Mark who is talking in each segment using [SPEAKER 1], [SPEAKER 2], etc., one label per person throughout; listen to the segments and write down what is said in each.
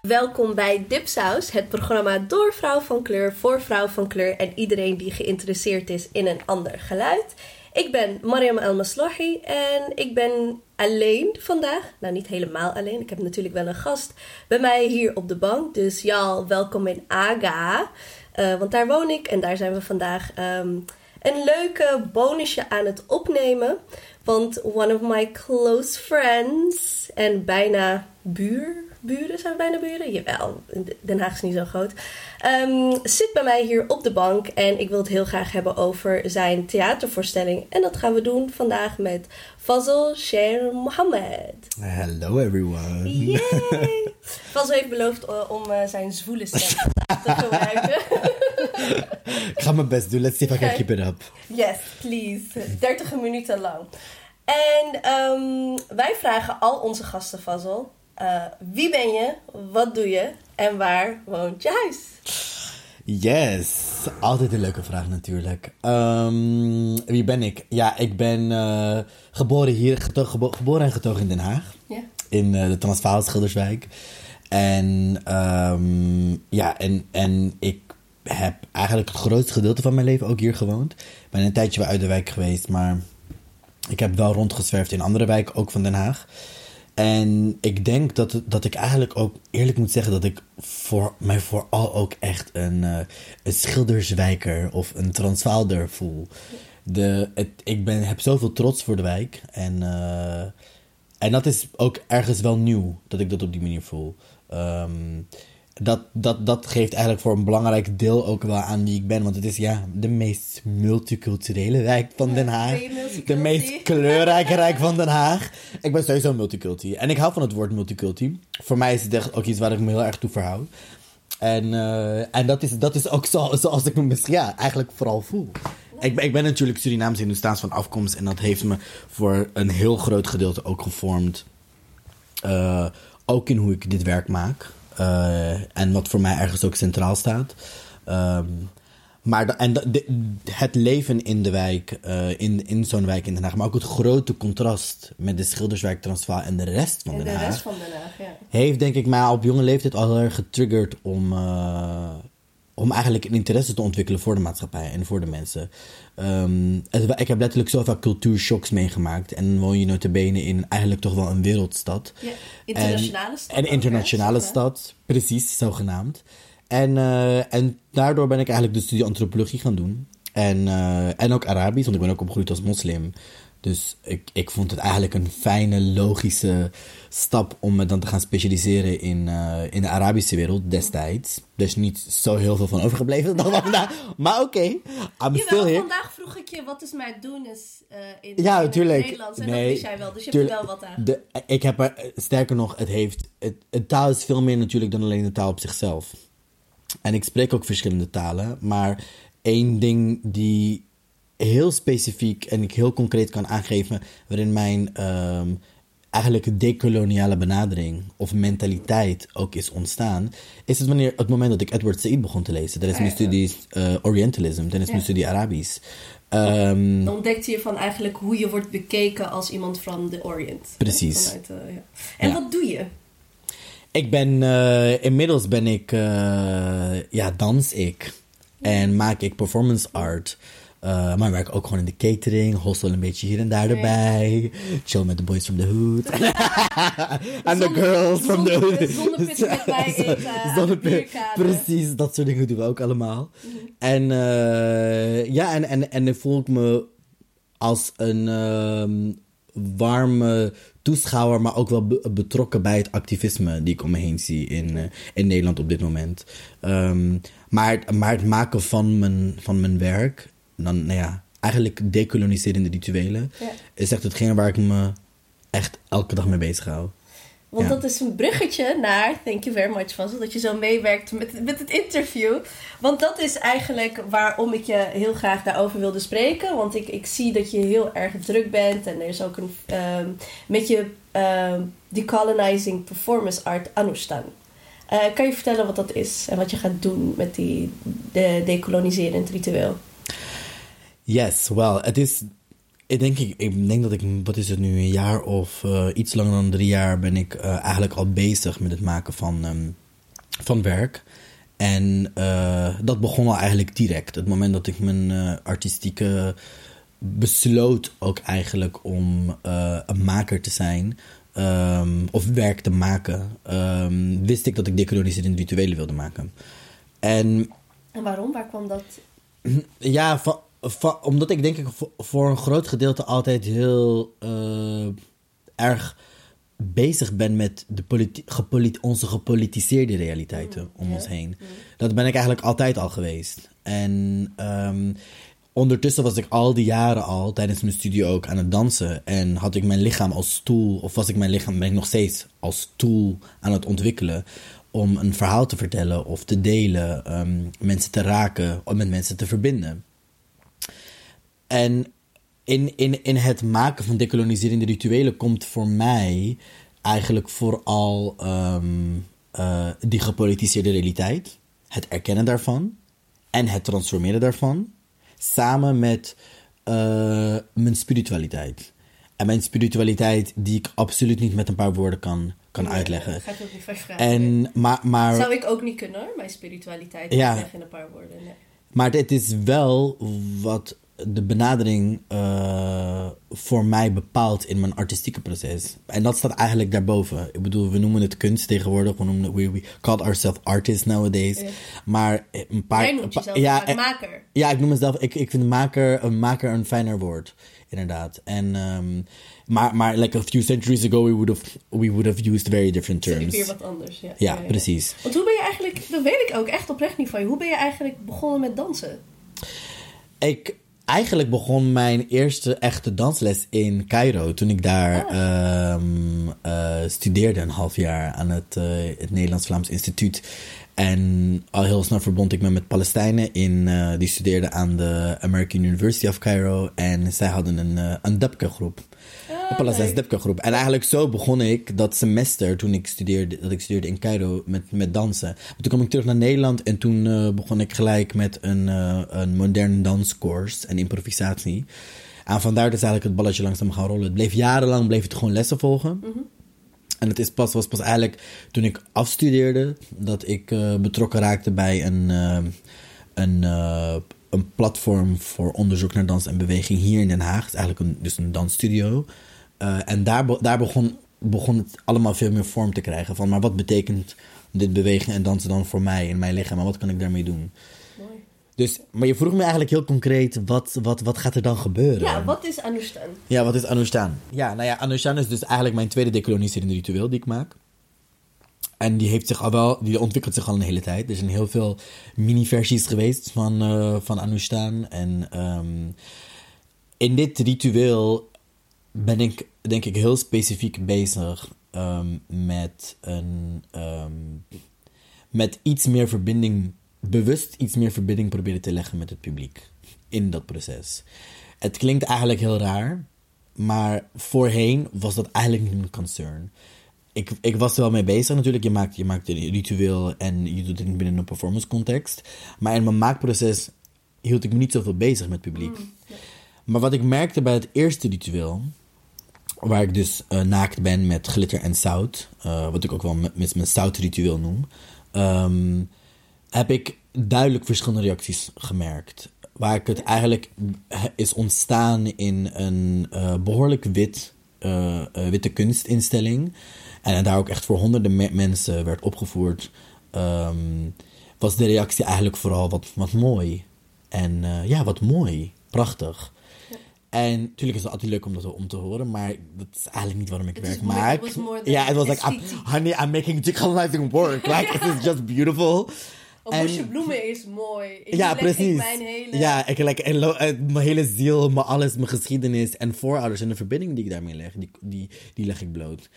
[SPEAKER 1] Welkom bij Dipsaus, het programma door vrouw van kleur, voor vrouw van kleur en iedereen die geïnteresseerd is in een ander geluid. Ik ben Mariam El Maslahi en ik ben alleen vandaag. Nou, niet helemaal alleen. Ik heb natuurlijk wel een gast bij mij hier op de bank. Dus y'all, welkom in Aga. Uh, want daar woon ik en daar zijn we vandaag um, een leuke bonusje aan het opnemen. Want one of my close friends en bijna buur, buren, zijn bijna buren? Jawel, Den Haag is niet zo groot. Um, zit bij mij hier op de bank en ik wil het heel graag hebben over zijn theatervoorstelling. En dat gaan we doen vandaag met Fazl Sher Mohammed.
[SPEAKER 2] Hello everyone.
[SPEAKER 1] Yay! Fazl heeft beloofd uh, om uh, zijn zwoele stem te gebruiken.
[SPEAKER 2] ik ga mijn best doen. Let's see if I can keep it up.
[SPEAKER 1] Yes, please. 30 minuten lang. En um, wij vragen al onze gasten, Fazl, uh, wie ben je, wat doe je en waar woont je huis?
[SPEAKER 2] Yes, altijd een leuke vraag natuurlijk. Um, wie ben ik? Ja, ik ben uh, geboren hier, gebo geboren en getogen in Den Haag.
[SPEAKER 1] Yeah.
[SPEAKER 2] In uh, de Transvaal Schilderswijk. En, um, ja, en, en ik heb eigenlijk het grootste gedeelte van mijn leven ook hier gewoond. Ik ben een tijdje wel uit de wijk geweest, maar ik heb wel rondgezwerfd in andere wijken, ook van Den Haag. En ik denk dat, dat ik eigenlijk ook eerlijk moet zeggen dat ik voor mij vooral ook echt een, uh, een schilderswijker of een transvaalder voel. De, ik ben, heb zoveel trots voor de wijk. En, uh, en dat is ook ergens wel nieuw dat ik dat op die manier voel. Um, dat, dat, dat geeft eigenlijk voor een belangrijk deel ook wel aan wie ik ben. Want het is ja, de meest multiculturele wijk van Den Haag. De meest kleurrijke rijk van Den Haag. Ik ben sowieso multiculti. En ik hou van het woord multiculti. Voor mij is het echt ook iets waar ik me heel erg toe verhoud. En, uh, en dat, is, dat is ook zo, zoals ik me misschien ja, eigenlijk vooral voel. Ik ben, ik ben natuurlijk Surinaams Hindoestaans van afkomst. En dat heeft me voor een heel groot gedeelte ook gevormd. Uh, ook in hoe ik dit werk maak. Uh, en wat voor mij ergens ook centraal staat. Um, maar de, en de, het leven in de wijk, uh, in, in zo'n wijk in Den Haag, maar ook het grote contrast met de Schilderswijk Transvaal en de rest van
[SPEAKER 1] en
[SPEAKER 2] Den
[SPEAKER 1] de
[SPEAKER 2] Haag.
[SPEAKER 1] rest van Den Haag, ja.
[SPEAKER 2] Heeft denk ik mij op jonge leeftijd al heel erg getriggerd om, uh, om eigenlijk een interesse te ontwikkelen voor de maatschappij en voor de mensen. Um, ik heb letterlijk zoveel cultuurshocks meegemaakt. En woon je notabene in eigenlijk toch wel een wereldstad.
[SPEAKER 1] Ja, internationale stad.
[SPEAKER 2] Een internationale
[SPEAKER 1] ook,
[SPEAKER 2] stad, precies, zogenaamd. En, uh, en daardoor ben ik eigenlijk de studie antropologie gaan doen. En, uh, en ook Arabisch, want ik ben ook opgegroeid als moslim. Dus ik, ik vond het eigenlijk een fijne, logische stap om me dan te gaan specialiseren in, uh, in de Arabische wereld destijds. Is niet zo heel veel van overgebleven dan vandaag. Maar oké, okay, I'm
[SPEAKER 1] Jawel,
[SPEAKER 2] still here.
[SPEAKER 1] vandaag vroeg ik je wat is mijn doen is uh, in,
[SPEAKER 2] ja,
[SPEAKER 1] in
[SPEAKER 2] tuurlijk.
[SPEAKER 1] Nederlands. En
[SPEAKER 2] nee,
[SPEAKER 1] dat wist jij wel, dus je
[SPEAKER 2] tuurlijk,
[SPEAKER 1] hebt er wel wat aan.
[SPEAKER 2] De, ik heb er, sterker nog, het heeft, het, het taal is veel meer natuurlijk dan alleen de taal op zichzelf. En ik spreek ook verschillende talen, maar één ding die heel specifiek en ik heel concreet kan aangeven, waarin mijn um, eigenlijk decoloniale benadering of mentaliteit ook is ontstaan, is het wanneer het moment dat ik Edward Said begon te lezen. Dat is mijn studie uh, Orientalism, dat is mijn studie Arabisch. Um,
[SPEAKER 1] Dan ontdekte je van eigenlijk hoe je wordt bekeken als iemand van de Orient.
[SPEAKER 2] Precies.
[SPEAKER 1] Vanuit, uh, ja. En
[SPEAKER 2] ja.
[SPEAKER 1] wat doe je?
[SPEAKER 2] Ik ben, uh, inmiddels ben ik, ja, dans ik. En maak ik performance art. Uh, maar ik werk ook gewoon in de catering, hostel een beetje hier en daar erbij. Chill met de boys from the hood. En de girls from the hood.
[SPEAKER 1] Zonder pit met mij eten.
[SPEAKER 2] Pit. Precies, dat soort dingen doen we ook allemaal. Mm -hmm. En uh, ja, en, en, en dan voel ik me als een uh, warme toeschouwer, maar ook wel be betrokken bij het activisme die ik om me heen zie in, uh, in Nederland op dit moment. Um, maar, maar het maken van mijn, van mijn werk dan, nou ja, eigenlijk decoloniserende rituelen,
[SPEAKER 1] ja.
[SPEAKER 2] is echt hetgeen waar ik me echt elke dag mee bezig hou.
[SPEAKER 1] Want ja. dat is een bruggetje naar, thank you very much Vassel, dat je zo meewerkt met, met het interview. Want dat is eigenlijk waarom ik je heel graag daarover wilde spreken. Want ik, ik zie dat je heel erg druk bent en er is ook een, um, met je um, decolonizing performance art Anustan. Eh, kan je vertellen wat dat is en wat je gaat doen met die de decoloniserend ritueel?
[SPEAKER 2] Yes, wel, het is. Ik denk, ik, ik denk dat ik, wat is het nu, een jaar of uh, iets langer dan drie jaar ben ik uh, eigenlijk al bezig met het maken van, um, van werk. En uh, dat begon al eigenlijk direct. Het moment dat ik mijn artistieke besloot ook eigenlijk om een maker te zijn. Um, of werk te maken, um, wist ik dat ik decoloniserende rituelen wilde maken. En,
[SPEAKER 1] en waarom? Waar kwam dat?
[SPEAKER 2] Ja, van, omdat ik denk ik voor een groot gedeelte altijd heel uh, erg bezig ben met de politi gepolit onze gepolitiseerde realiteiten mm, om yeah. ons heen. Mm. Dat ben ik eigenlijk altijd al geweest. En um, ondertussen was ik al die jaren al tijdens mijn studie ook aan het dansen. En had ik mijn lichaam als stoel, of was ik mijn lichaam, ben ik nog steeds als stoel aan het ontwikkelen. Om een verhaal te vertellen of te delen, um, mensen te raken, om met mensen te verbinden. En in, in, in het maken van decoloniserende rituelen komt voor mij eigenlijk vooral um, uh, die gepolitiseerde realiteit, het erkennen daarvan en het transformeren daarvan samen met uh, mijn spiritualiteit. En mijn spiritualiteit, die ik absoluut niet met een paar woorden kan, kan
[SPEAKER 1] nee,
[SPEAKER 2] uitleggen.
[SPEAKER 1] Dat ga ik ook niet vragen.
[SPEAKER 2] En, maar, maar,
[SPEAKER 1] Zou ik ook niet kunnen hoor, mijn spiritualiteit
[SPEAKER 2] Ja.
[SPEAKER 1] uitleggen in een paar woorden. Nee.
[SPEAKER 2] maar het is wel wat de benadering uh, voor mij bepaalt in mijn artistieke proces. En dat staat eigenlijk daarboven. Ik bedoel, we noemen het kunst tegenwoordig. We, noemen het, we, we call ourselves artists nowadays.
[SPEAKER 1] Ja.
[SPEAKER 2] Maar een paar...
[SPEAKER 1] Jij noemt jezelf
[SPEAKER 2] ja, eh,
[SPEAKER 1] maker.
[SPEAKER 2] Ja, ik noem mezelf... Ik, ik vind maker, een maker een fijner woord. Inderdaad. En... Um, maar, maar like a few centuries ago, we would have, we would have used very different terms.
[SPEAKER 1] weer wat anders. Ja,
[SPEAKER 2] Ja, precies.
[SPEAKER 1] Want hoe ben je eigenlijk, dat weet ik ook echt oprecht niet van je, hoe ben je eigenlijk begonnen met dansen?
[SPEAKER 2] Ik, eigenlijk begon mijn eerste echte dansles in Cairo. Toen ik daar ehm uh, studeerde, een half jaar aan het, uh, het Nederlands-Vlaams Instituut. En al heel snel verbond ik me met Palestijnen. In, uh, die studeerden aan de American University of Cairo. En zij hadden een, uh, een Debke-groep. Een Palestijnse Debke-groep. En eigenlijk zo begon ik dat semester toen ik studeerde, dat ik studeerde in Cairo met, met dansen. Maar toen kwam ik terug naar Nederland en toen uh, begon ik gelijk met een, uh, een modern danscourse en improvisatie. En vandaar dus eigenlijk het balletje langzaam gaan rollen. Het bleef jarenlang bleef het gewoon lessen volgen.
[SPEAKER 1] Mhm.
[SPEAKER 2] En het is pas, was pas eigenlijk toen ik afstudeerde dat ik uh, betrokken raakte bij een, een, een platform voor onderzoek naar dans en beweging hier in Den Haag. Het is eigenlijk een, dus een dansstudio. Uh, en daar, daar begon, begon het allemaal veel meer vorm te krijgen. Van, maar wat betekent dit bewegen en dansen dan voor mij in mijn lichaam? En wat kan ik daarmee doen?
[SPEAKER 1] Mooi.
[SPEAKER 2] Dus, maar je vroeg me eigenlijk heel concreet, wat, wat, wat gaat er dan gebeuren?
[SPEAKER 1] Ja, wat is Anustan?
[SPEAKER 2] Ja, wat is Anushan? Ja, nou ja, Anushan is dus eigenlijk mijn tweede decoloniserende ritueel die ik maak. En die, heeft zich al wel, die ontwikkelt zich al een hele tijd. Er zijn heel veel mini-versies geweest van, uh, van. En um, in dit ritueel ben ik, denk ik, heel specifiek bezig um, met, een, um, met iets meer verbinding, bewust iets meer verbinding proberen te leggen met het publiek in dat proces. Het klinkt eigenlijk heel raar, maar voorheen was dat eigenlijk niet mijn concern. Ik, ik was er wel mee bezig natuurlijk. Je maakt, je maakt een ritueel en je doet het binnen een performance context. Maar in mijn maakproces hield ik me niet zoveel bezig met publiek.
[SPEAKER 1] Mm, ja.
[SPEAKER 2] Maar wat ik merkte bij het eerste ritueel, waar ik dus uh, naakt ben met glitter en zout, uh, wat ik ook wel met mijn zoutritueel noem, um, heb ik duidelijk verschillende reacties gemerkt. Waar ik het eigenlijk is ontstaan in een uh, behoorlijk wit, uh, witte kunstinstelling. En daar ook echt voor honderden me mensen werd opgevoerd. Um, was de reactie eigenlijk vooral wat, wat mooi. En uh, ja, wat mooi. Prachtig.
[SPEAKER 1] Ja.
[SPEAKER 2] En natuurlijk is het altijd leuk om dat om te horen, maar dat is eigenlijk niet waarom ik werk maak. Ja, het was like, I'm,
[SPEAKER 1] esthetiek.
[SPEAKER 2] honey, I'm making decolonizing work. Like, it is just beautiful.
[SPEAKER 1] Een
[SPEAKER 2] En-
[SPEAKER 1] bosje bloemen is mooi. Ik
[SPEAKER 2] ja,
[SPEAKER 1] ik
[SPEAKER 2] precies.
[SPEAKER 1] Mijn hele...
[SPEAKER 2] Ja, ik, like, en eh, mijn hele ziel, mijn alles, mijn geschiedenis en voorouders en de verbinding die ik daarmee leg, die, die, die leg ik bloot.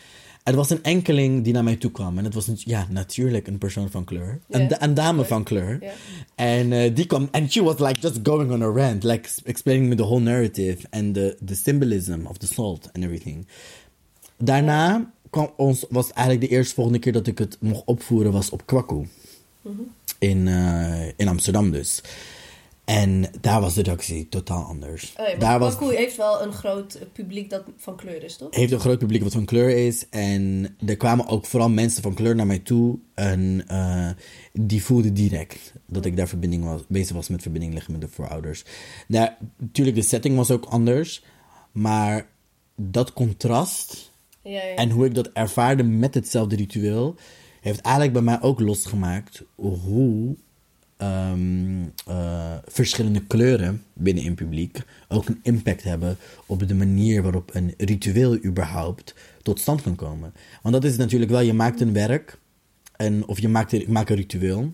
[SPEAKER 2] Er was een enkeling die naar mij toe kwam. En het was een, ja, natuurlijk een persoon van kleur.
[SPEAKER 1] Ja,
[SPEAKER 2] Een, da- een dame van kleur. En uh, die kwam, and she was like just going on a rant, like explaining me the whole narrative and the, the symbolism of the salt and everything. Daarna kwam ons, was eigenlijk de eerste volgende keer dat ik het mocht opvoeren was op Kwaku. In, eh, in Amsterdam dus. En daar was de reactie totaal anders.
[SPEAKER 1] Oh ja,
[SPEAKER 2] daar was,
[SPEAKER 1] Baku heeft wel een groot publiek dat van kleur is, toch?
[SPEAKER 2] heeft een groot publiek wat van kleur is. En er kwamen ook vooral mensen van kleur naar mij toe. En eh, die voelden direct dat ik daar verbinding was, bezig was met verbinding leggen met de voorouders. Nou, natuurlijk, de setting was ook anders. Maar dat contrast
[SPEAKER 1] Ja, ja.
[SPEAKER 2] en hoe ik dat ervaarde met hetzelfde ritueel, heeft eigenlijk bij mij ook losgemaakt hoe ehm, eh, verschillende kleuren binnen een publiek ook een impact hebben op de manier waarop een ritueel überhaupt tot stand kan komen. Want dat is natuurlijk wel, je maakt een werk, en, of je maakt, een- maakt een ritueel,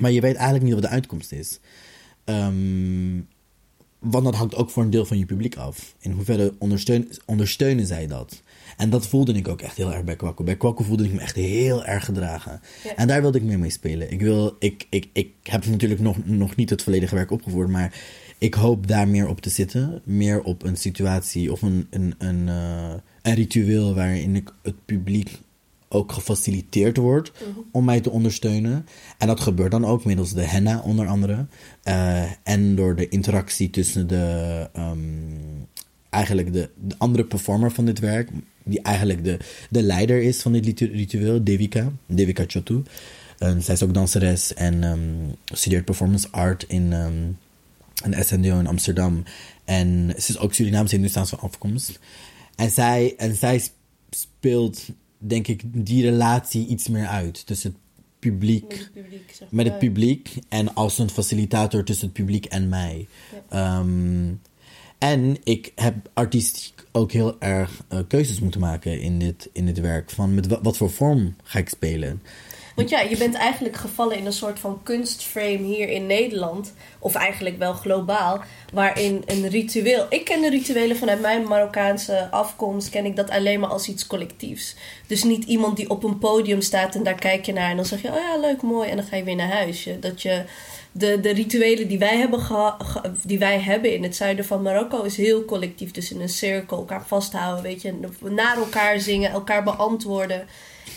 [SPEAKER 2] maar je weet eigenlijk niet wat de uitkomst is. Ehm, want dat hangt ook voor een deel van je publiek af. In hoeverre ondersteun, ondersteunen zij dat? En dat voelde ik ook echt heel erg bij Kwaku. Bij Kwaku voelde ik me echt heel erg gedragen.
[SPEAKER 1] Ja.
[SPEAKER 2] En daar wilde ik meer mee spelen. Ik, wil, ik, ik, ik heb natuurlijk nog, nog niet het volledige werk opgevoerd, maar ik hoop daar meer op te zitten. Meer op een situatie of een, een, een, eh, een ritueel waarin ik het publiek ook gefaciliteerd wordt om mij te ondersteunen. En dat gebeurt dan ook middels de henna onder andere. Eh, en door de interactie tussen de, ehm, eigenlijk de, de andere performer van dit werk. Die eigenlijk de, de leider is van dit ritu- ritueel, Devika. Devika Chotu. En zij is ook danseres en ehm, studeert performance art in ehm, een SNDO in Amsterdam. En ze is ook Surinaamse Hindoestaanse van afkomst. En zij, en zij sp- speelt, denk ik, die relatie iets meer uit tussen het publiek
[SPEAKER 1] Met het publiek, zeg
[SPEAKER 2] met het
[SPEAKER 1] maar.
[SPEAKER 2] publiek en als een facilitator tussen het publiek en mij. Ehm, en ik heb artistiek ook heel erg eh, keuzes moeten maken in dit, in dit werk. Van met wa- wat voor vorm ga ik spelen?
[SPEAKER 1] Want ja, je bent eigenlijk gevallen in een soort van kunstframe hier in Nederland. Of eigenlijk wel globaal. Waarin een ritueel... Ik ken de rituelen vanuit mijn Marokkaanse afkomst. Ken ik dat alleen maar als iets collectiefs. Dus niet iemand die op een podium staat en daar kijk je naar. En dan zeg je, oh ja, leuk, mooi. En dan ga je weer naar huis. Dat je... De, de rituelen die wij, hebben die wij hebben in het zuiden van Marokko is heel collectief. Dus in een cirkel, elkaar vasthouden, weet je. Naar elkaar zingen, elkaar beantwoorden.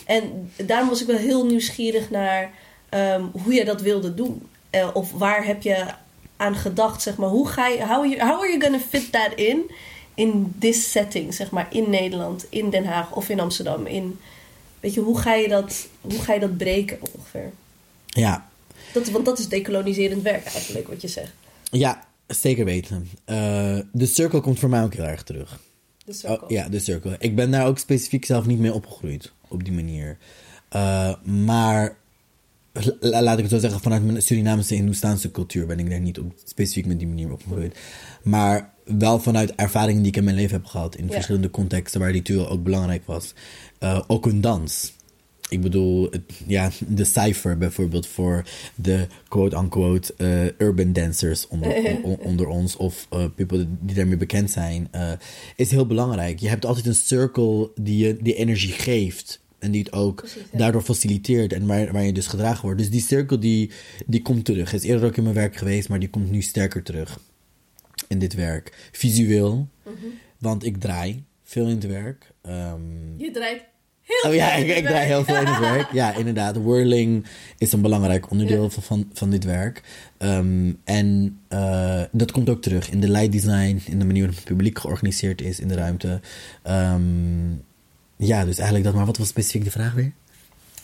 [SPEAKER 1] En daarom was ik wel heel nieuwsgierig naar ehm, hoe je dat wilde doen. Eh, of waar heb je aan gedacht, zeg maar. Hoe ga je, how, are you, how are you gonna fit that in? In this setting, zeg maar. In Nederland, in Den Haag of in Amsterdam. In, weet je, hoe ga je dat, hoe ga je dat breken ongeveer?
[SPEAKER 2] Ja,
[SPEAKER 1] Dat, want dat is decoloniserend werk eigenlijk, wat je zegt.
[SPEAKER 2] ja zeker weten. Eh, de cirkel komt voor mij ook heel erg terug.
[SPEAKER 1] De cirkel.
[SPEAKER 2] Oh, ja, de cirkel. Ik ben daar ook specifiek zelf niet mee opgegroeid op die manier. Eh, maar la- laat ik het zo zeggen, vanuit mijn Surinaamse Hindoestaanse cultuur ben ik daar niet op, specifiek met die manier opgegroeid. Maar wel vanuit ervaringen die ik in mijn leven heb gehad in
[SPEAKER 1] Ja.
[SPEAKER 2] verschillende contexten waar ritueel ook belangrijk was. Eh, ook een dans. Ik bedoel, het- ja, de cijfer bijvoorbeeld voor de quote-unquote eh, urban dancers onder, on- onder ons of eh, people die daarmee bekend zijn, eh, is heel belangrijk. Je hebt altijd een circle die je die energie geeft en die het ook
[SPEAKER 1] Precies, ja.
[SPEAKER 2] daardoor faciliteert en waar, waar je dus gedragen wordt. Dus die cirkel die, die komt terug. Is eerder ook in mijn werk geweest, maar die komt nu sterker terug in dit werk. Visueel,
[SPEAKER 1] Mhm.
[SPEAKER 2] want ik draai veel in het werk. Ehm,
[SPEAKER 1] Je draait heel
[SPEAKER 2] Oh ja, ik, ik draai heel veel in het werk. Ja, inderdaad. Whirling is een belangrijk onderdeel
[SPEAKER 1] Ja.
[SPEAKER 2] van, van, van dit werk. Ehm, en eh, dat komt ook terug in de light design, in de manier waarop het publiek georganiseerd is in de ruimte. Ehm, ja, dus eigenlijk dat. Maar wat was specifiek de vraag weer?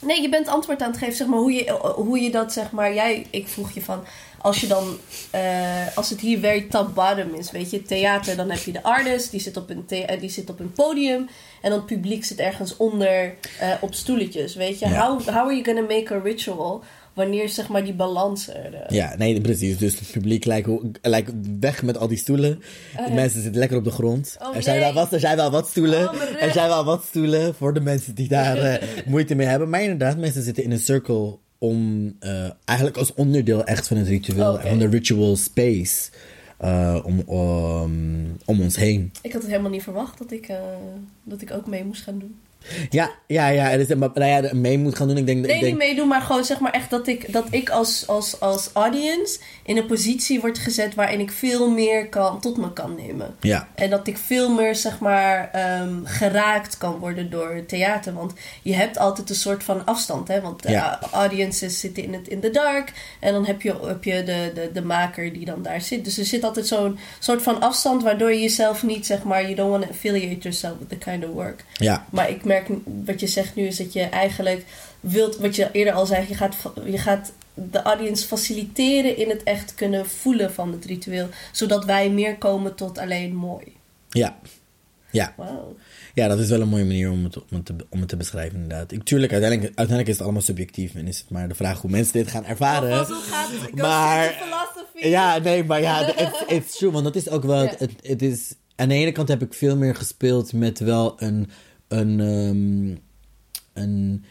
[SPEAKER 1] Nee, je bent antwoord aan het geven, zeg maar, hoe je, hoe je dat, zeg maar, jij, ik vroeg je van, als je dan, eh, als het hier very top bottom is, weet je, theater, dan heb je de artist, die zit op een, the- eh, die zit op een podium, en dan het publiek zit ergens onder eh, op stoeletjes, weet je. How, how are you gonna make a ritual wanneer, zeg maar, die balans er... eh,
[SPEAKER 2] Ja, nee, precies. Dus het publiek lijkt, lijkt weg met al die stoelen. De mensen zitten lekker op de grond.
[SPEAKER 1] Oh,
[SPEAKER 2] er, zijn wel wat, er zijn wel wat stoelen.
[SPEAKER 1] Oh,
[SPEAKER 2] er zijn wel wat stoelen voor de mensen die daar eh, moeite mee hebben. Maar inderdaad, mensen zitten in een cirkel om... eh, eigenlijk als onderdeel echt van het ritueel. Van de ritual space. eh, om, om, om ons heen.
[SPEAKER 1] Ik had het helemaal niet verwacht dat ik, dat ik ook mee moest gaan doen.
[SPEAKER 2] Ja, ja, ja. Dus, maar, nou ja, mee moet gaan doen. Ik denk,
[SPEAKER 1] Nee,
[SPEAKER 2] ik denk,
[SPEAKER 1] niet meedoen, maar gewoon zeg maar echt dat ik, dat ik als, als, als audience in een positie word gezet waarin ik veel meer kan, tot me kan nemen.
[SPEAKER 2] Ja,
[SPEAKER 1] En dat ik veel meer, zeg maar, ehm, geraakt kan worden door het theater. Want je hebt altijd een soort van afstand, hè. Want de
[SPEAKER 2] Ja.
[SPEAKER 1] a- audiences zitten in het in the dark. En dan heb je, heb je de, de, de maker die dan daar zit. Dus er zit altijd zo'n soort van afstand waardoor je jezelf niet, zeg maar... You don't want to affiliate yourself with the kind of work.
[SPEAKER 2] ja,
[SPEAKER 1] Maar ik merk, wat je zegt nu, is dat je eigenlijk wilt... Wat je eerder al zei, je gaat, je gaat de audience faciliteren in het echt kunnen voelen van het ritueel. Zodat wij meer komen tot alleen mooi.
[SPEAKER 2] ja. Ja, ja, dat is wel een mooie manier om het, om het, te, om het te beschrijven, inderdaad. Ik, tuurlijk, uiteindelijk, uiteindelijk is het allemaal subjectief en is het maar de vraag hoe mensen dit gaan ervaren.
[SPEAKER 1] Gaat het?
[SPEAKER 2] Maar-. Ja, nee, maar ja, it's, it's true. Want dat is ook wel. Het, het is, aan de ene kant heb ik veel meer gespeeld met wel een, een, ehm, een,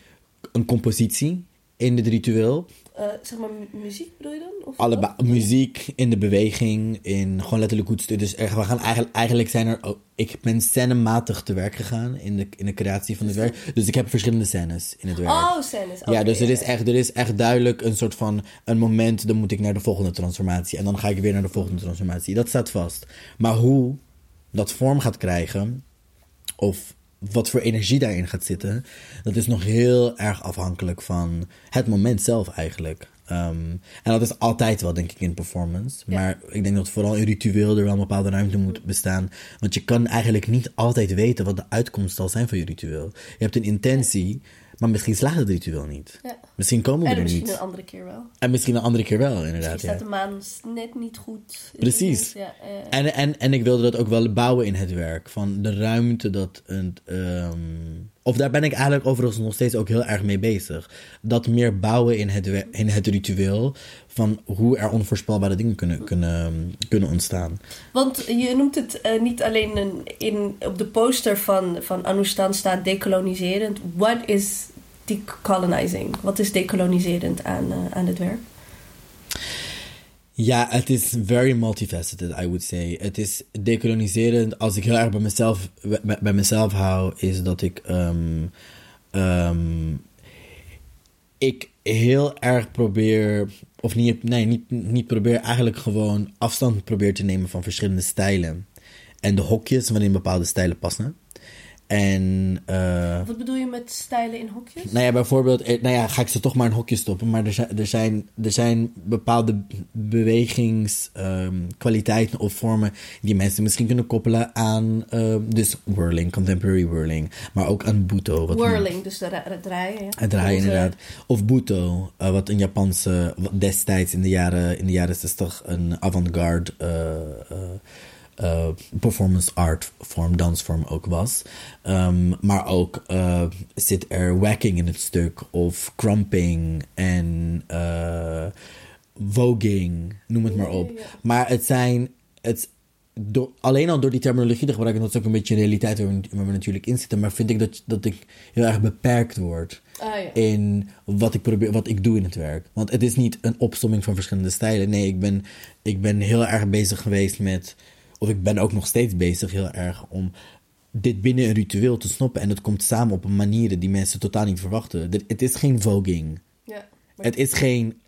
[SPEAKER 2] een compositie in dit ritueel.
[SPEAKER 1] Eh, zeg maar mu- muziek bedoel je dan? Of
[SPEAKER 2] Allebei, muziek, in de beweging, in gewoon letterlijk het stu- Dus er, we gaan eigenlijk, eigenlijk zijn er. ook- ik ben scènematig te werk gegaan in de, in de creatie van het werk. Dus ik heb verschillende scènes in het werk.
[SPEAKER 1] Oh, scènes.
[SPEAKER 2] Ja,
[SPEAKER 1] Oké,
[SPEAKER 2] dus er is, echt, er is echt duidelijk een soort van een moment, dan moet ik naar de volgende transformatie. En dan ga ik weer naar de volgende transformatie. Dat staat vast. Maar hoe dat vorm gaat krijgen, of wat voor energie daarin gaat zitten, dat is nog heel erg afhankelijk van het moment zelf eigenlijk. Ehm, en dat is altijd wel, denk ik, in performance.
[SPEAKER 1] Ja.
[SPEAKER 2] Maar ik denk dat vooral in ritueel er wel een bepaalde ruimte moet bestaan. Want je kan eigenlijk niet altijd weten wat de uitkomst zal zijn van je ritueel. Je hebt een intentie, maar misschien slaagt het ritueel niet.
[SPEAKER 1] Ja.
[SPEAKER 2] Misschien komen we
[SPEAKER 1] En
[SPEAKER 2] er
[SPEAKER 1] misschien
[SPEAKER 2] niet.
[SPEAKER 1] een andere keer wel.
[SPEAKER 2] En misschien een andere keer wel,
[SPEAKER 1] Misschien
[SPEAKER 2] inderdaad.
[SPEAKER 1] staat
[SPEAKER 2] Ja.
[SPEAKER 1] de maan net niet goed.
[SPEAKER 2] Precies.
[SPEAKER 1] ja.
[SPEAKER 2] En, en, en ik wilde dat ook wel bouwen in het werk. Van de ruimte dat een. ehm, of daar ben ik eigenlijk overigens nog steeds ook heel erg mee bezig. Dat meer bouwen in het, in het ritueel. Van hoe er onvoorspelbare dingen kunnen, kunnen, kunnen ontstaan.
[SPEAKER 1] Want je noemt het eh, niet alleen een, in, op de poster van, van Anustan staat dekoloniserend. What is decolonizing? Wat is dekoloniserend aan, eh, aan dit werk?
[SPEAKER 2] Ja, het is very multifaceted, I would say. Het is dekoloniserend. Als ik heel erg bij mezelf, bij mezelf hou, is dat ik. ehm, ehm, ik heel erg probeer. Of niet, nee, niet, niet probeer. Eigenlijk gewoon afstand probeer te nemen van verschillende stijlen. En de hokjes waarin bepaalde stijlen passen. En. eh,
[SPEAKER 1] Wat bedoel je met stijlen in hokjes?
[SPEAKER 2] nou ja, bijvoorbeeld, eh, nou ja, ga ik ze toch maar in een hokje stoppen. Maar er zijn, er zijn, er zijn bepaalde bewegingskwaliteiten of vormen die mensen misschien kunnen koppelen aan, ehm, dus whirling, contemporary whirling. Maar ook aan buto. Wat
[SPEAKER 1] Whirling, dus de het draaien. Ja.
[SPEAKER 2] het draaien inderdaad. Of buto, eh, wat een Japanse, destijds in de jaren, in de jaren 60 een avant-garde eh, performance art vorm, dansvorm ook was. Ehm, maar ook eh, zit er wacking in het stuk of crumping en eh, voging, noem het maar op. Maar het zijn, het, door, alleen al door die terminologie te gebruiken, dat is ook een beetje een realiteit waar we, waar we natuurlijk in zitten. Maar vind ik dat, dat ik heel erg beperkt word
[SPEAKER 1] Ah, ja.
[SPEAKER 2] in wat ik probeer, wat ik doe in het werk. Want het is niet een opsomming van verschillende stijlen. Nee, ik ben, ik ben heel erg bezig geweest met, of ik ben ook nog steeds bezig heel erg om dit binnen een ritueel te snoppen. En het komt samen op een manier die mensen totaal niet verwachten. Dit- Het is geen voging.
[SPEAKER 1] Ja.
[SPEAKER 2] Het is geen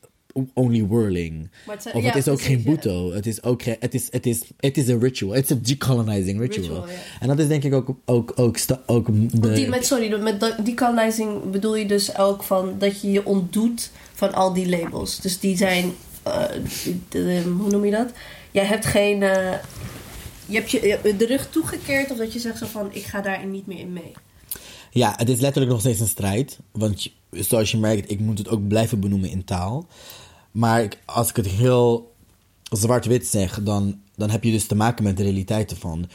[SPEAKER 2] only whirling.
[SPEAKER 1] Maar het zijn-
[SPEAKER 2] Of
[SPEAKER 1] ja,
[SPEAKER 2] het is ook
[SPEAKER 1] precies,
[SPEAKER 2] geen
[SPEAKER 1] ja.
[SPEAKER 2] buto. Het is ook het is, het is, het is een ritual. Het is een decolonizing ritual.
[SPEAKER 1] Ritual, ja.
[SPEAKER 2] En dat is denk ik ook, ook, ook, de...
[SPEAKER 1] Die, met, sorry, met de- decolonizing bedoel je dus ook van dat je je ontdoet van al die labels. Dus die zijn, eh, de- hoe noem je dat? Jij hebt geen, eh, je hebt je, de rug toegekeerd of dat je zegt zo van ik ga daarin niet meer in mee.
[SPEAKER 2] Ja, het is letterlijk nog steeds een strijd. Want zoals je merkt, ik moet het ook blijven benoemen in taal. Maar ik- als ik het heel zwart-wit zeg, dan, dan heb je dus te maken met de realiteiten van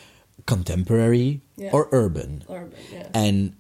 [SPEAKER 2] contemporary or urban.
[SPEAKER 1] Urban.
[SPEAKER 2] En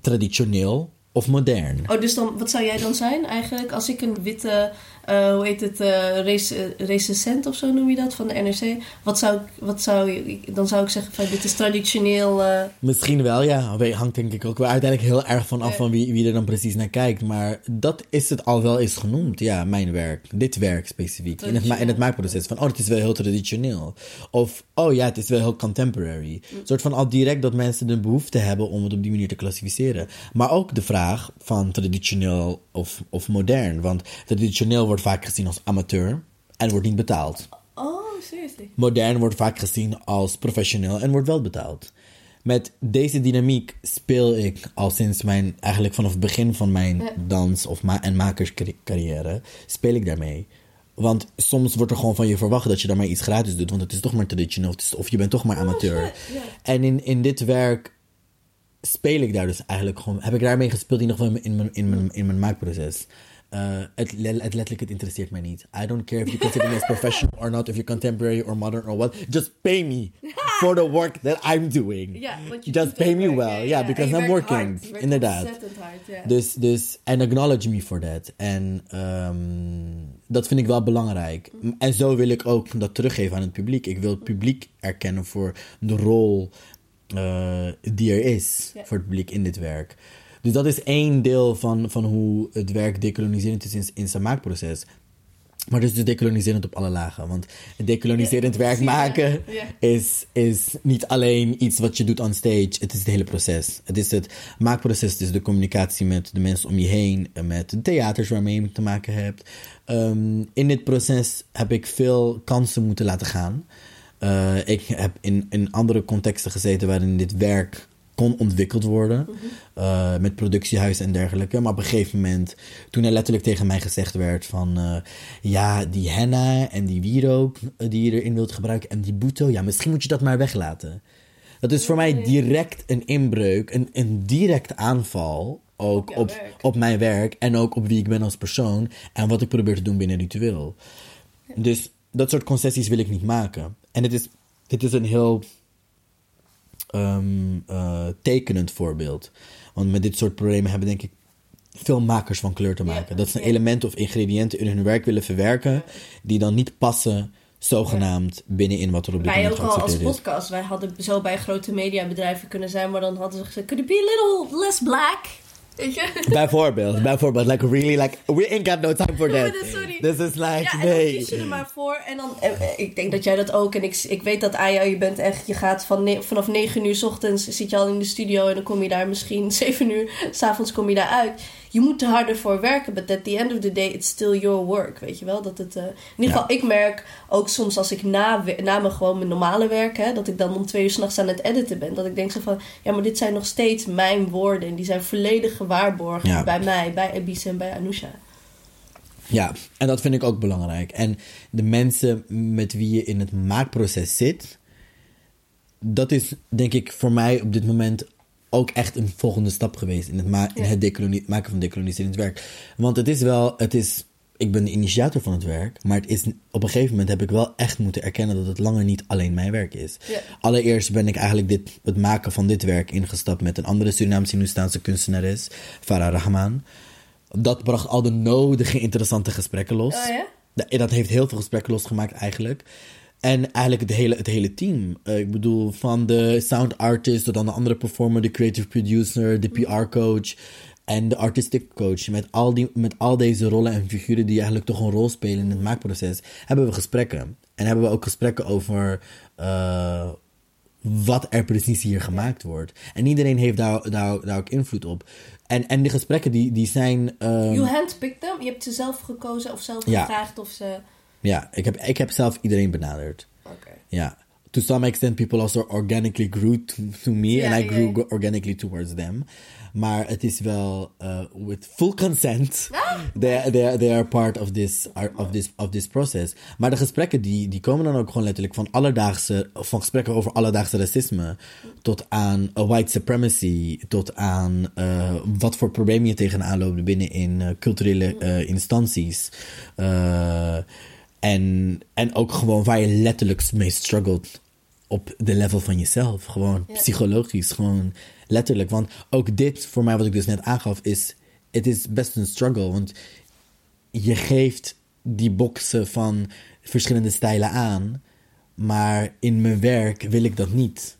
[SPEAKER 2] traditioneel of modern.
[SPEAKER 1] Oh, dus dan, wat zou jij dan zijn eigenlijk? Als ik een witte, uh, hoe heet het, uh, race, recensent of zo noem je dat, van de NRC. Wat zou, wat zou je, dan zou ik zeggen van dit is traditioneel... Uh...
[SPEAKER 2] Misschien wel, ja. Hangt denk ik ook wel uiteindelijk heel erg van af van wie, wie er dan precies naar kijkt. Maar dat is het al wel eens genoemd, ja, mijn werk. Dit werk specifiek. In het, in het maakproces. Van, oh, het is wel heel traditioneel. Of, oh ja, het is wel heel contemporary. Een soort van al direct dat mensen de behoefte hebben om het op die manier te klassificeren. Maar ook de vraag van traditioneel of, of modern. Want traditioneel wordt vaak gezien als amateur en wordt niet betaald.
[SPEAKER 1] Oh, seriously?
[SPEAKER 2] Modern wordt vaak gezien als professioneel en wordt wel betaald. Met deze dynamiek speel ik al sinds mijn, eigenlijk vanaf het begin van mijn dans- of ma en makerscarrière, speel ik daarmee. Want soms wordt er gewoon van je verwacht dat je maar iets gratis doet, want het is toch maar traditioneel of je bent toch maar oh, amateur. En in, in dit werk speel ik daar dus eigenlijk gewoon, heb ik daarmee gespeeld in ieder geval in mijn, in mijn, in mijn maakproces. Uh, het, het, letterlijk, het interesseert mij niet. I don't care if you consider me as professional or not, if you're contemporary or modern or what. Just pay me for the work that I'm doing. Just pay me well. Yeah, because I'm working. Inderdaad.
[SPEAKER 1] Hard,
[SPEAKER 2] Dus, dus, and acknowledge me for that. En um, dat vind ik wel belangrijk. En zo wil ik ook dat teruggeven aan het publiek. Ik wil het publiek erkennen voor de rol uh, die er is voor het publiek in dit werk. Dus dat is één deel van, van hoe het werk decoloniserend is in, in zijn maakproces. Maar dus, dus decoloniserend op alle lagen. Want decoloniserend werk maken is, is niet alleen iets wat je doet on stage. Het is het hele proces. Het is het maakproces, is de communicatie met de mensen om je heen. Met de theaters waarmee je te maken hebt. Um, in dit proces heb ik veel kansen moeten laten gaan. Uh, ik heb in, in andere contexten gezeten waarin dit werk kon ontwikkeld worden. Mhm. uh, met productiehuis en dergelijke. Maar op een gegeven moment, toen er letterlijk tegen mij gezegd werd van... Uh, ja, die henna en die wierook die je erin wilt gebruiken en die boeto... ja, misschien moet je dat maar weglaten. Dat is voor mij direct een inbreuk, een, een direct aanval... ook op, op, op mijn werk en ook op wie ik ben als persoon... en wat ik probeer te doen binnen ritueel. Dus dat soort concessies wil ik niet maken. En het is, dit is een heel um, uh, tekenend voorbeeld. Want met dit soort problemen hebben denk ik veel makers van kleur te maken. dat ze elementen of ingrediënten in hun werk willen verwerken die dan niet passen zogenaamd binnenin wat er op dit
[SPEAKER 1] wij
[SPEAKER 2] moment
[SPEAKER 1] Wij ook al als podcast. Wij hadden zo bij grote mediabedrijven kunnen zijn, maar dan hadden ze gezegd: could it be a little less black?
[SPEAKER 2] bijvoorbeeld, bijvoorbeeld. Like really, like, we ain't got no time for that.
[SPEAKER 1] Sorry.
[SPEAKER 2] This is like,
[SPEAKER 1] ja,
[SPEAKER 2] nee.
[SPEAKER 1] Dan kies je er maar voor. En dan, eh, eh, ik denk dat jij dat ook. En ik, ik weet dat Aya, je bent echt, je gaat van vanaf 9 uur s ochtends zit je al in de studio. En dan kom je daar misschien 7 uur s'avonds kom je daar uit je moet er harder voor werken. But at the end of the day, it's still your work. Weet je wel? Dat het, uh, in ieder geval, ik merk ook soms als ik na, na me gewoon mijn normale werk, hè, dat ik dan om twee uur s'nachts aan het editen ben. Dat ik denk zo van, ja, maar dit zijn nog steeds mijn woorden. En die zijn volledig gewaarborgd bij mij, bij Ebise en bij Anousha.
[SPEAKER 2] Ja, en dat vind ik ook belangrijk. En de mensen met wie je in het maakproces zit, dat is denk ik voor mij op dit moment ook echt een volgende stap geweest in het, ma in het maken van decoloniserend werk. Want het is wel, het is, ik ben de initiator van het werk, maar het is, op een gegeven moment heb ik wel echt moeten erkennen dat het langer niet alleen mijn werk is. Allereerst ben ik eigenlijk dit, het maken van dit werk ingestapt met een andere Surinaamse Hindoestaanse kunstenares, Farah Rahman. Dat bracht al de nodige interessante gesprekken los.
[SPEAKER 1] Oh, ja?
[SPEAKER 2] Dat heeft heel veel gesprekken losgemaakt eigenlijk. En eigenlijk het hele, het hele team. Uh, ik bedoel, van de sound artist tot dan de andere performer, de creative producer, de PR-coach en de artistic coach. Met al, die, met al deze rollen en figuren die eigenlijk toch een rol spelen in het maakproces, hebben we gesprekken. En hebben we ook gesprekken over uh, wat er precies hier gemaakt wordt. En iedereen heeft daar, daar, daar ook invloed op. En, en de gesprekken die, die zijn. Um,
[SPEAKER 1] you handpicked them? Je hebt ze zelf gekozen of zelf gevraagd of ze.
[SPEAKER 2] Ja, ik heb, ik heb zelf iedereen benaderd.
[SPEAKER 1] Oké.
[SPEAKER 2] Ja. To some extent, people also organically grew to, to me and I grew organically towards them. Maar het is wel uh, with full consent. Ah. They, they, they are part of this, of, this, of this process. Maar de gesprekken die, die komen dan ook gewoon letterlijk van alledaagse, van gesprekken over alledaagse racisme. Tot aan white supremacy. Tot aan uh, wat voor problemen je tegenaan loopt binnen in uh, culturele instanties. Uh, en, en ook gewoon waar je letterlijk mee struggelt op de level van jezelf. Gewoon
[SPEAKER 1] Ja.
[SPEAKER 2] psychologisch, gewoon letterlijk. Want ook dit, voor mij wat ik dus net aangaf, is... Het is best een struggle, want je geeft die boxen van verschillende stijlen aan... maar in mijn werk wil ik dat niet.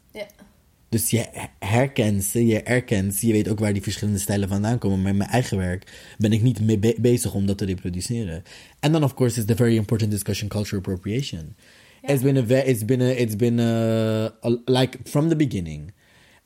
[SPEAKER 2] Dus je herkent ze, je erkent ze, je weet ook waar die verschillende stijlen vandaan komen. Maar in mijn eigen werk ben ik niet mee be- bezig om dat te reproduceren. En dan, of course, is the very important discussion cultural appropriation. It's been a, it's been a, it's been a, a- like from the beginning.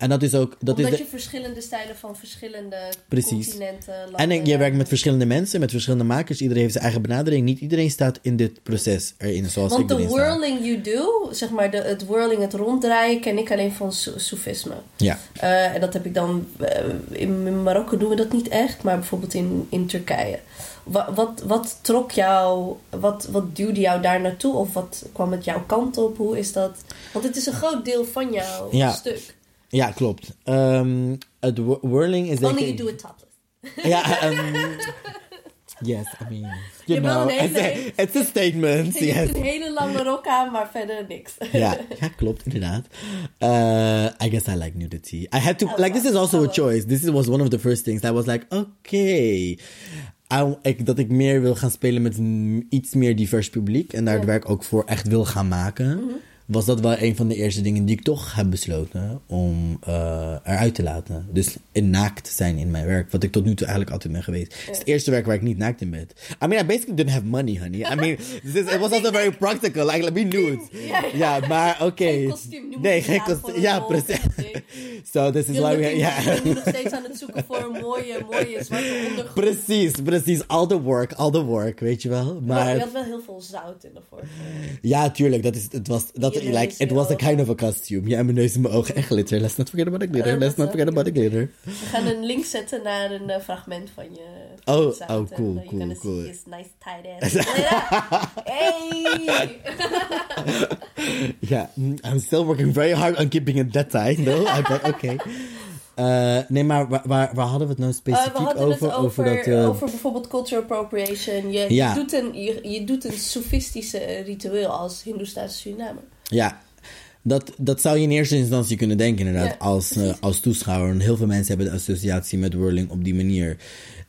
[SPEAKER 2] En dat is ook, dat
[SPEAKER 1] Omdat
[SPEAKER 2] is de,
[SPEAKER 1] je verschillende stijlen van verschillende
[SPEAKER 2] Precies.
[SPEAKER 1] continenten... landen
[SPEAKER 2] en je werkt met verschillende mensen, met verschillende makers. Iedereen heeft zijn eigen benadering. Niet iedereen staat in dit proces erin zoals
[SPEAKER 1] Want
[SPEAKER 2] ik
[SPEAKER 1] de whirling you do, zeg maar de, het whirling, het ronddraaien, ken ik alleen van Soefisme.
[SPEAKER 2] Ja,
[SPEAKER 1] Eh, en dat heb ik dan... eh, in Marokko doen we dat niet echt, maar bijvoorbeeld in, in Turkije. Wat, wat, wat trok jou... Wat, wat duwde jou daar naartoe? Of wat kwam het jouw kant op? Hoe is dat? Want het is een groot deel van jouw
[SPEAKER 2] Ja.
[SPEAKER 1] stuk.
[SPEAKER 2] Ja klopt. Ehm, het whi- whirling is
[SPEAKER 1] Only you do it topless.
[SPEAKER 2] Ja, ehm, yes, I mean, you know,
[SPEAKER 1] een
[SPEAKER 2] it's a, it's a statement,
[SPEAKER 1] Je
[SPEAKER 2] yes.
[SPEAKER 1] een hele lange rok aan, maar verder niks.
[SPEAKER 2] ja, ja, klopt, inderdaad. Uh, I guess I like nudity. I had to,
[SPEAKER 1] Oh,
[SPEAKER 2] like, this is also a
[SPEAKER 1] oh.
[SPEAKER 2] choice. This was one of the first things. I was like, okay. I, ik, dat ik meer wil gaan spelen met een iets meer divers publiek. En daar het werk ook voor echt wil gaan maken.
[SPEAKER 1] Mhm.
[SPEAKER 2] Was dat wel een van de eerste dingen die ik toch heb besloten om uh, eruit te laten. Dus in naakt zijn in mijn werk. Wat ik tot nu toe eigenlijk altijd ben geweest. Het is het eerste werk waar ik niet naakt in ben. I mean, I basically didn't have money, honey. I mean, this is, it was also very practical. Like, let me nude.
[SPEAKER 1] Ja,
[SPEAKER 2] Ja, maar oké.
[SPEAKER 1] Geen kostuum. Nu moet
[SPEAKER 2] Nee, geen kostuum. Ja, precies. So this is why we...
[SPEAKER 1] looking
[SPEAKER 2] Ja.
[SPEAKER 1] Ik ben nog steeds aan het zoeken voor een mooie, mooie zwarte ondergrond.
[SPEAKER 2] Precies, precies. All the work, all the work, weet je wel.
[SPEAKER 1] Maar je
[SPEAKER 2] Maar
[SPEAKER 1] had wel heel veel zout in de vorige.
[SPEAKER 2] ja, tuurlijk, dat is, het was, dat, like, it was a kind of a costume. Ja, mijn neus en mijn ogen en glitter. Let's not forget about the glitter.
[SPEAKER 1] Oh,
[SPEAKER 2] Let's not forget about the glitter.
[SPEAKER 1] We gaan een link zetten naar een eh, fragment van je van
[SPEAKER 2] Oh, oh, cool, cool, cool.
[SPEAKER 1] his nice tight ass. hey!
[SPEAKER 2] Ja, mm, I'm still working very hard on keeping it that tight. No, Oké. Eh, nee, maar waar, waar, waar hadden we het nou
[SPEAKER 1] Eh,
[SPEAKER 2] specifiek
[SPEAKER 1] we
[SPEAKER 2] over?
[SPEAKER 1] het over,
[SPEAKER 2] dat, eh,
[SPEAKER 1] over bijvoorbeeld cultural appropriation. Je,
[SPEAKER 2] Ja.
[SPEAKER 1] je, doet een, je, je doet een sofistische ritueel als Hindoestaanse Surinamer.
[SPEAKER 2] Ja, dat, dat zou je in eerste instantie kunnen denken, inderdaad,
[SPEAKER 1] Ja,
[SPEAKER 2] als, eh, als toeschouwer. En heel veel mensen hebben de associatie met whirling op die manier.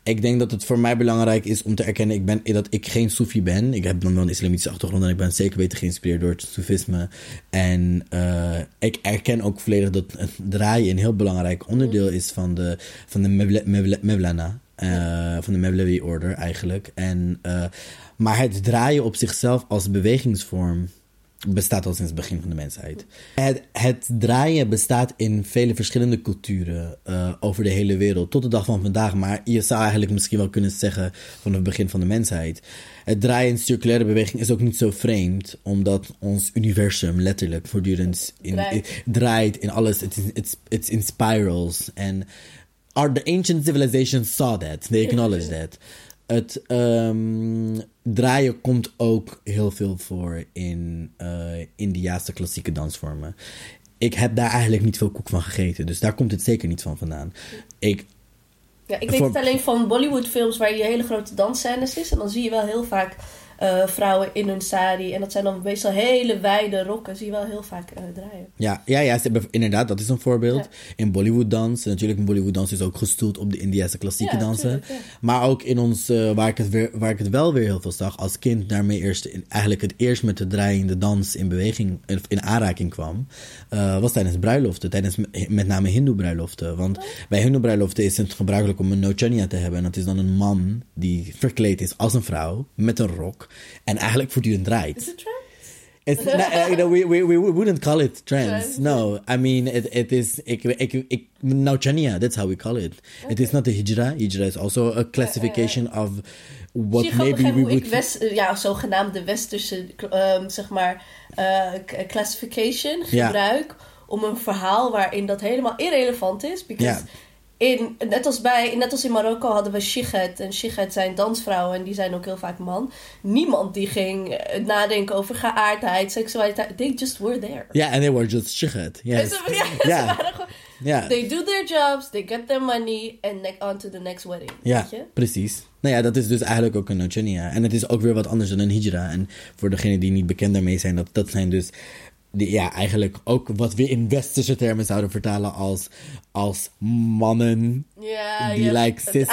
[SPEAKER 2] Ik denk dat het voor mij belangrijk is om te erkennen ik ben, dat ik geen Soefi ben. Ik heb dan wel een islamitische achtergrond en ik ben zeker weten geïnspireerd door het Soefisme. En eh, ik erken ook volledig dat het draaien een heel belangrijk onderdeel is van de, van de Mevla- Mevla- Mevlana. eh, van de Mevlevi Order eigenlijk. En, maar het draaien op zichzelf als bewegingsvorm bestaat al sinds het begin van de mensheid. Het, het draaien bestaat in vele verschillende culturen eh, over de hele wereld tot de dag van vandaag. Maar je zou eigenlijk misschien wel kunnen zeggen van het begin van de mensheid. Het draaien in circulaire beweging is ook niet zo vreemd, omdat ons universum letterlijk voortdurend in,
[SPEAKER 1] Draait.
[SPEAKER 2] in- draait in alles. It's, it's, it's in spirals. En the ancient civilizations saw that. They acknowledge that. Het ehm, draaien komt ook heel veel voor in eh Indiaanse klassieke dansvormen. Ik heb daar eigenlijk niet veel koek van gegeten, dus daar komt het zeker niet van vandaan. Ik,
[SPEAKER 1] Ja, ik weet
[SPEAKER 2] Voor-
[SPEAKER 1] het alleen van Bollywood-films waar je hele grote dansscènes is. En dan zie je wel heel vaak eh, vrouwen in hun sari. En dat zijn dan meestal hele wijde rokken. Zie je wel heel vaak eh, draaien.
[SPEAKER 2] ja, ja, ja, ze hebben, inderdaad, dat is een voorbeeld.
[SPEAKER 1] Ja.
[SPEAKER 2] In Bollywood dans, natuurlijk, Bollywood dans is ook gestoeld op de Indiase klassieke
[SPEAKER 1] Ja,
[SPEAKER 2] dansen.
[SPEAKER 1] tuurlijk.
[SPEAKER 2] Maar ook in ons, eh, waar, ik het weer, waar ik het wel weer heel veel zag, als kind daarmee eerst, in- eigenlijk het eerst met de draaiende dans in beweging, in, in aanraking kwam, was tijdens bruiloften. Tijdens met name hindoe bruiloften. Want bij hindoe bruiloften is het gebruikelijk om een nochanya te hebben. En dat is dan een man die verkleed is als een vrouw, met een rok. En eigenlijk voortdurend draait.
[SPEAKER 1] Is het trend?
[SPEAKER 2] It's not, you know, we, we, we wouldn't call it trends. No, I mean, it, it is, ik, ik, ik, Nauchania, that's how we call it. It is not a hijra. Hijra is also a classification of what
[SPEAKER 1] Zie je grappig
[SPEAKER 2] maybe we
[SPEAKER 1] hoe ik
[SPEAKER 2] would...
[SPEAKER 1] west, eh, ja, zogenaamde westerse ehm, zeg maar, eh, classification gebruik om een verhaal waarin dat helemaal irrelevant is. Because. In, net, als bij, net als in Marokko hadden we shighet. En shighet zijn dansvrouwen en die zijn ook heel vaak man. Niemand die ging eh, nadenken over geaardheid, seksualiteit. They just were there.
[SPEAKER 2] Yeah, and they were just shighet. Yes.
[SPEAKER 1] ze, ja, ze
[SPEAKER 2] Ja.
[SPEAKER 1] waren gewoon...
[SPEAKER 2] Ja.
[SPEAKER 1] They do their jobs, they get their money and on to the next wedding.
[SPEAKER 2] Ja,
[SPEAKER 1] Weet je?
[SPEAKER 2] precies. Nou ja, dat is dus eigenlijk ook een Nauchania. En het is ook weer wat anders dan een hijra. En voor degenen die niet bekend daarmee zijn, dat, dat zijn dus die, ja, eigenlijk ook wat we in westerse termen zouden vertalen als, als mannen.
[SPEAKER 1] Ja,
[SPEAKER 2] die like cis,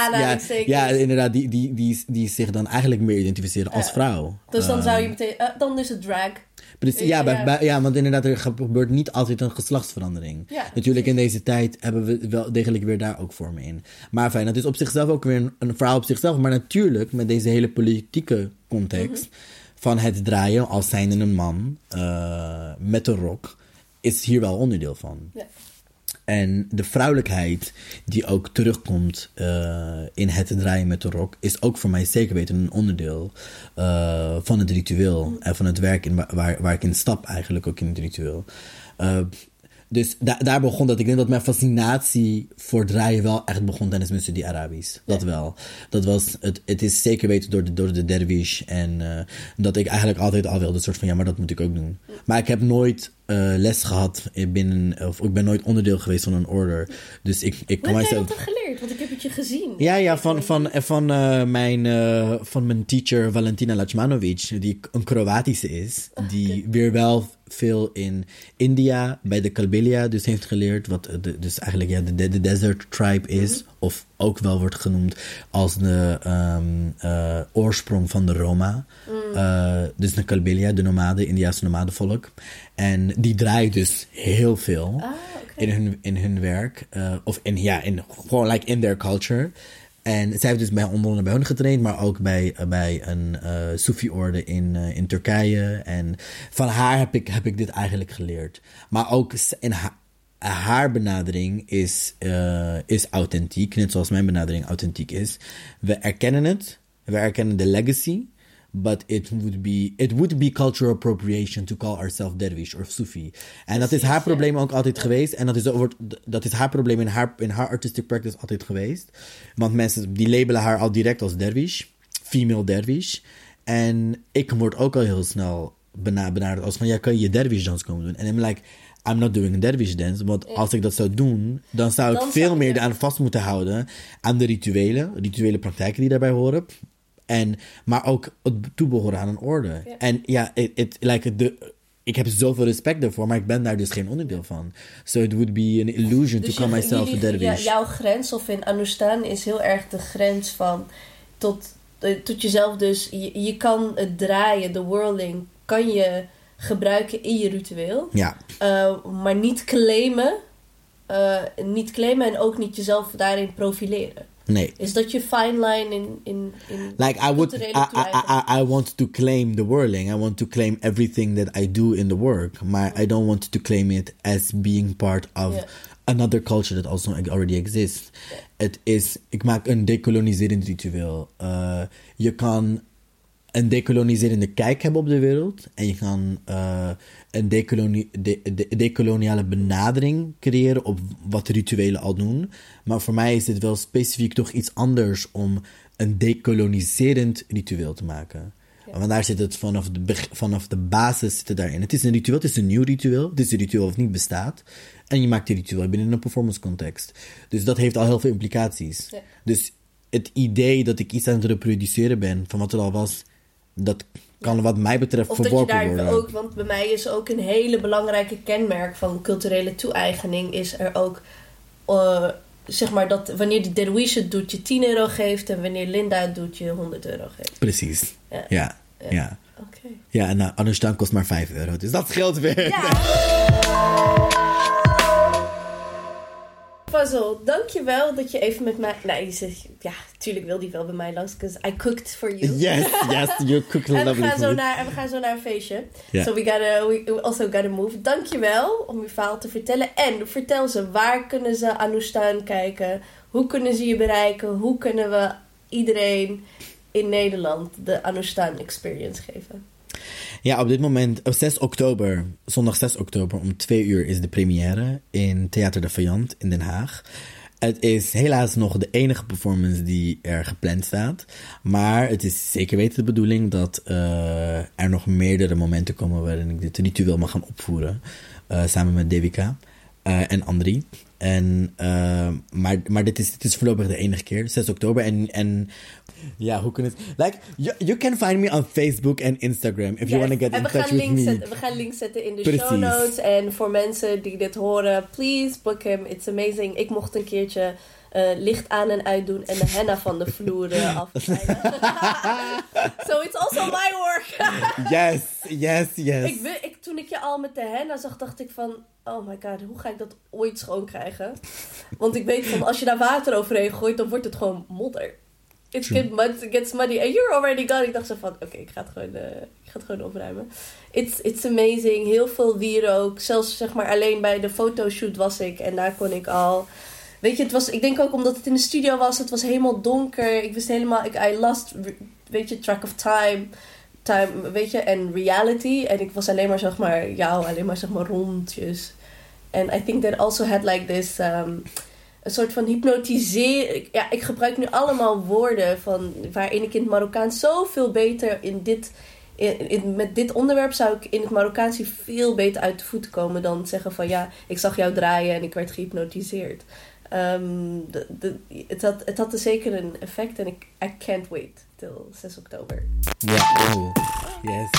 [SPEAKER 2] ja, inderdaad, die, die, die, die zich dan eigenlijk meer identificeren als vrouw.
[SPEAKER 1] Dus dan zou je meteen... eh, dan is het drag.
[SPEAKER 2] Precies, ja,
[SPEAKER 1] Ja.
[SPEAKER 2] bij- bij- ja, want inderdaad, er gebeurt niet altijd een geslachtsverandering.
[SPEAKER 1] Ja,
[SPEAKER 2] Natuurlijk in deze tijd hebben we wel degelijk weer daar ook vormen in. Maar fijn, dat is op zichzelf ook weer een, een verhaal op zichzelf. Maar natuurlijk, met deze hele politieke context van het draaien als zijnde een man eh, met een rok, is hier wel onderdeel van.
[SPEAKER 1] Ja.
[SPEAKER 2] En de vrouwelijkheid die ook terugkomt eh, in het draaien met de rok, is ook voor mij zeker weten een onderdeel eh, van het ritueel. En van het werk in, waar, waar ik in stap eigenlijk ook in het ritueel. Dus da- daar begon dat. Ik denk dat mijn fascinatie voor draaien wel echt begon tijdens mijn studie Arabisch. Dat wel. Dat was, het, het is zeker weten door de, door de dervish. En eh, dat ik eigenlijk altijd al wilde, soort van ja, maar dat moet ik ook doen. Maar ik heb nooit eh, les gehad binnen, of ik ben nooit onderdeel geweest van een order. Dus ik, ik kan
[SPEAKER 1] heb
[SPEAKER 2] mijzelf.
[SPEAKER 1] dat dan geleerd? Want ik heb het je gezien.
[SPEAKER 2] Ja, ja, van, van, van, eh, mijn, van mijn teacher Valentina Lachmanovic, die een Kroatische is. Die weer wel veel in India bij de Kalbelia dus heeft geleerd. Wat de, dus eigenlijk ja, de, de, de desert tribe is. Of ook wel wordt genoemd als de ehm, eh, oorsprong van de Roma. Eh, dus de Kalbelia, de nomaden, Indiaanse nomadenvolk. En die draait dus heel veel
[SPEAKER 1] Ah,
[SPEAKER 2] in, hun, in hun werk. eh, of in, ja, in, gewoon like in their culture. En zij heeft dus bij, onder andere bij getraind, maar ook bij, eh, bij een eh Soefi-orde in, eh, in Turkije. En van haar heb ik, heb ik dit eigenlijk geleerd. Maar ook in ha- haar benadering is, is authentiek, net zoals mijn benadering authentiek is. We erkennen het, we erkennen de legacy. But it would be it would be cultural appropriation to call ourselves dervish of Sufi. En dat is haar probleem ook altijd geweest. En dat is, wordt- dat is haar probleem in haar, in haar artistic practice altijd geweest. Want mensen die labelen haar al direct als dervish. Female dervish. En ik word ook al heel snel bena- benaderd als van... Ja, kan je je dervish dans komen doen? En I'm like... I'm not doing a dervish dance. Want als ik dat zou doen... Dan zou ik
[SPEAKER 1] Dan
[SPEAKER 2] veel meer aan vast moeten houden... aan de rituelen. Rituele praktijken die daarbij horen. En, maar ook het toebehoren aan een orde.
[SPEAKER 1] Ja.
[SPEAKER 2] En ja, it, it, like de, ik heb zoveel respect daarvoor, maar ik ben daar dus geen onderdeel van. So it would be an illusion
[SPEAKER 1] Dus
[SPEAKER 2] to call
[SPEAKER 1] je-
[SPEAKER 2] myself a dervish.
[SPEAKER 1] ja, jouw grens, of in Anustan, is heel erg de grens van tot, eh, tot jezelf. Dus je, je kan het draaien, de whirling, kan je gebruiken in je ritueel.
[SPEAKER 2] ja.
[SPEAKER 1] Eh, maar niet claimen. eh, niet claimen en ook niet jezelf daarin profileren.
[SPEAKER 2] Nee.
[SPEAKER 1] Is dat je fine line in, in, in
[SPEAKER 2] Like I would, I, I, I, I want to claim the whirling. I want to claim everything that I do in the work. Maar I don't want to claim it as being part of another culture that also already exists. Het is, ik maak een dekoloniserend ritueel. Eh, je kan een dekoloniserende kijk hebben op de wereld. En je kan eh, een dekoloni de, de- dekoloniale benadering creëren op wat rituelen al doen. Maar voor mij is het wel specifiek toch iets anders om een dekoloniserend ritueel te maken. Want daar zit het vanaf de, vanaf de basis zit het daarin. Het is een ritueel, het is een nieuw ritueel. Het is een ritueel of niet bestaat. En je maakt die ritueel binnen een performance context. Dus dat heeft al heel veel implicaties.
[SPEAKER 1] Ja.
[SPEAKER 2] Dus het idee dat ik iets aan het reproduceren ben van wat er al was, dat kan wat mij betreft
[SPEAKER 1] Of dat je
[SPEAKER 2] verworpen
[SPEAKER 1] daar
[SPEAKER 2] worden.
[SPEAKER 1] ook, want bij mij is ook een hele belangrijke kenmerk van culturele toe-eigening, is er ook, eh, zeg maar, dat wanneer de derwish het doet, je 10 euro geeft en wanneer Linda het doet, je 100 euro geeft.
[SPEAKER 2] Precies.
[SPEAKER 1] Ja.
[SPEAKER 2] Ja. Ja. ja. En nou, Anustan kost maar 5 euro. Dus dat scheelt weer.
[SPEAKER 1] Ja. Fazol, dankjewel dat je even met mij... Nou, je zegt, ja, tuurlijk wil die wel bij mij langs, because I cooked for you.
[SPEAKER 2] Yes, yes, you cook
[SPEAKER 1] En we,
[SPEAKER 2] lovely
[SPEAKER 1] gaan zo naar, en we gaan zo naar een feestje. So we, gotta, we also gotta move. Dankjewel om je verhaal te vertellen. En vertel ze, waar kunnen ze Anustan kijken? Hoe kunnen ze je bereiken? Hoe kunnen we iedereen in Nederland de Anustan experience geven?
[SPEAKER 2] Ja, op dit moment, op 6 oktober, zondag 6 oktober om 2 uur is de première in Theater de Vijand in Den Haag. Het is helaas nog de enige performance die er gepland staat. Maar het is zeker weten de bedoeling dat eh, er nog meerdere momenten komen waarin ik dit ritueel mag gaan opvoeren. eh, samen met Devika eh, en Andri. En, maar maar dit, is, dit is voorlopig de enige keer, 6 oktober. En, en Ja, hoe kunnen het... Like, you, you can find me on Facebook en Instagram if you want to get in touch with me.
[SPEAKER 1] zetten, we gaan links zetten in de
[SPEAKER 2] Precies.
[SPEAKER 1] show notes. En voor mensen die dit horen, please book him. It's amazing. Ik mocht een keertje eh, licht aan en uitdoen en de henna van de vloer afsnijden. so it's also my work.
[SPEAKER 2] Yes, yes, yes.
[SPEAKER 1] ik, ik, toen ik je al met de henna zag, dacht ik van... Oh my god, hoe ga ik dat ooit schoon krijgen? Want ik weet van, als je daar water overheen gooit, dan wordt het gewoon modder. It, get mud, it gets muddy. And you're already gone. Ik dacht zo van, oké, ik ga het gewoon, eh, ik ga het gewoon opruimen. It's, it's amazing. Heel veel wierook. Zelfs zeg maar alleen bij de fotoshoot was ik. En daar kon ik al... Weet je, het was, ik denk ook omdat het in de studio was. Het was helemaal donker. Ik wist helemaal... Ik, I lost, weet je, track of time. Time, weet je, en reality. En ik was alleen maar, zeg maar, jou, alleen maar, zeg maar, rondjes. En I think that also had like this... Um, een soort van hypnotiseer. Ja, ik gebruik nu allemaal woorden van waarin ik in het Marokkaans zoveel beter in dit. In, in- met dit onderwerp zou ik in het Marokkaans veel beter uit de voeten komen dan zeggen van ja, ik zag jou draaien en ik werd gehypnotiseerd. Ehm, de, de, het, had, het had er zeker een effect en ik I can't wait till 6 oktober.
[SPEAKER 2] Ja, cool. Yes.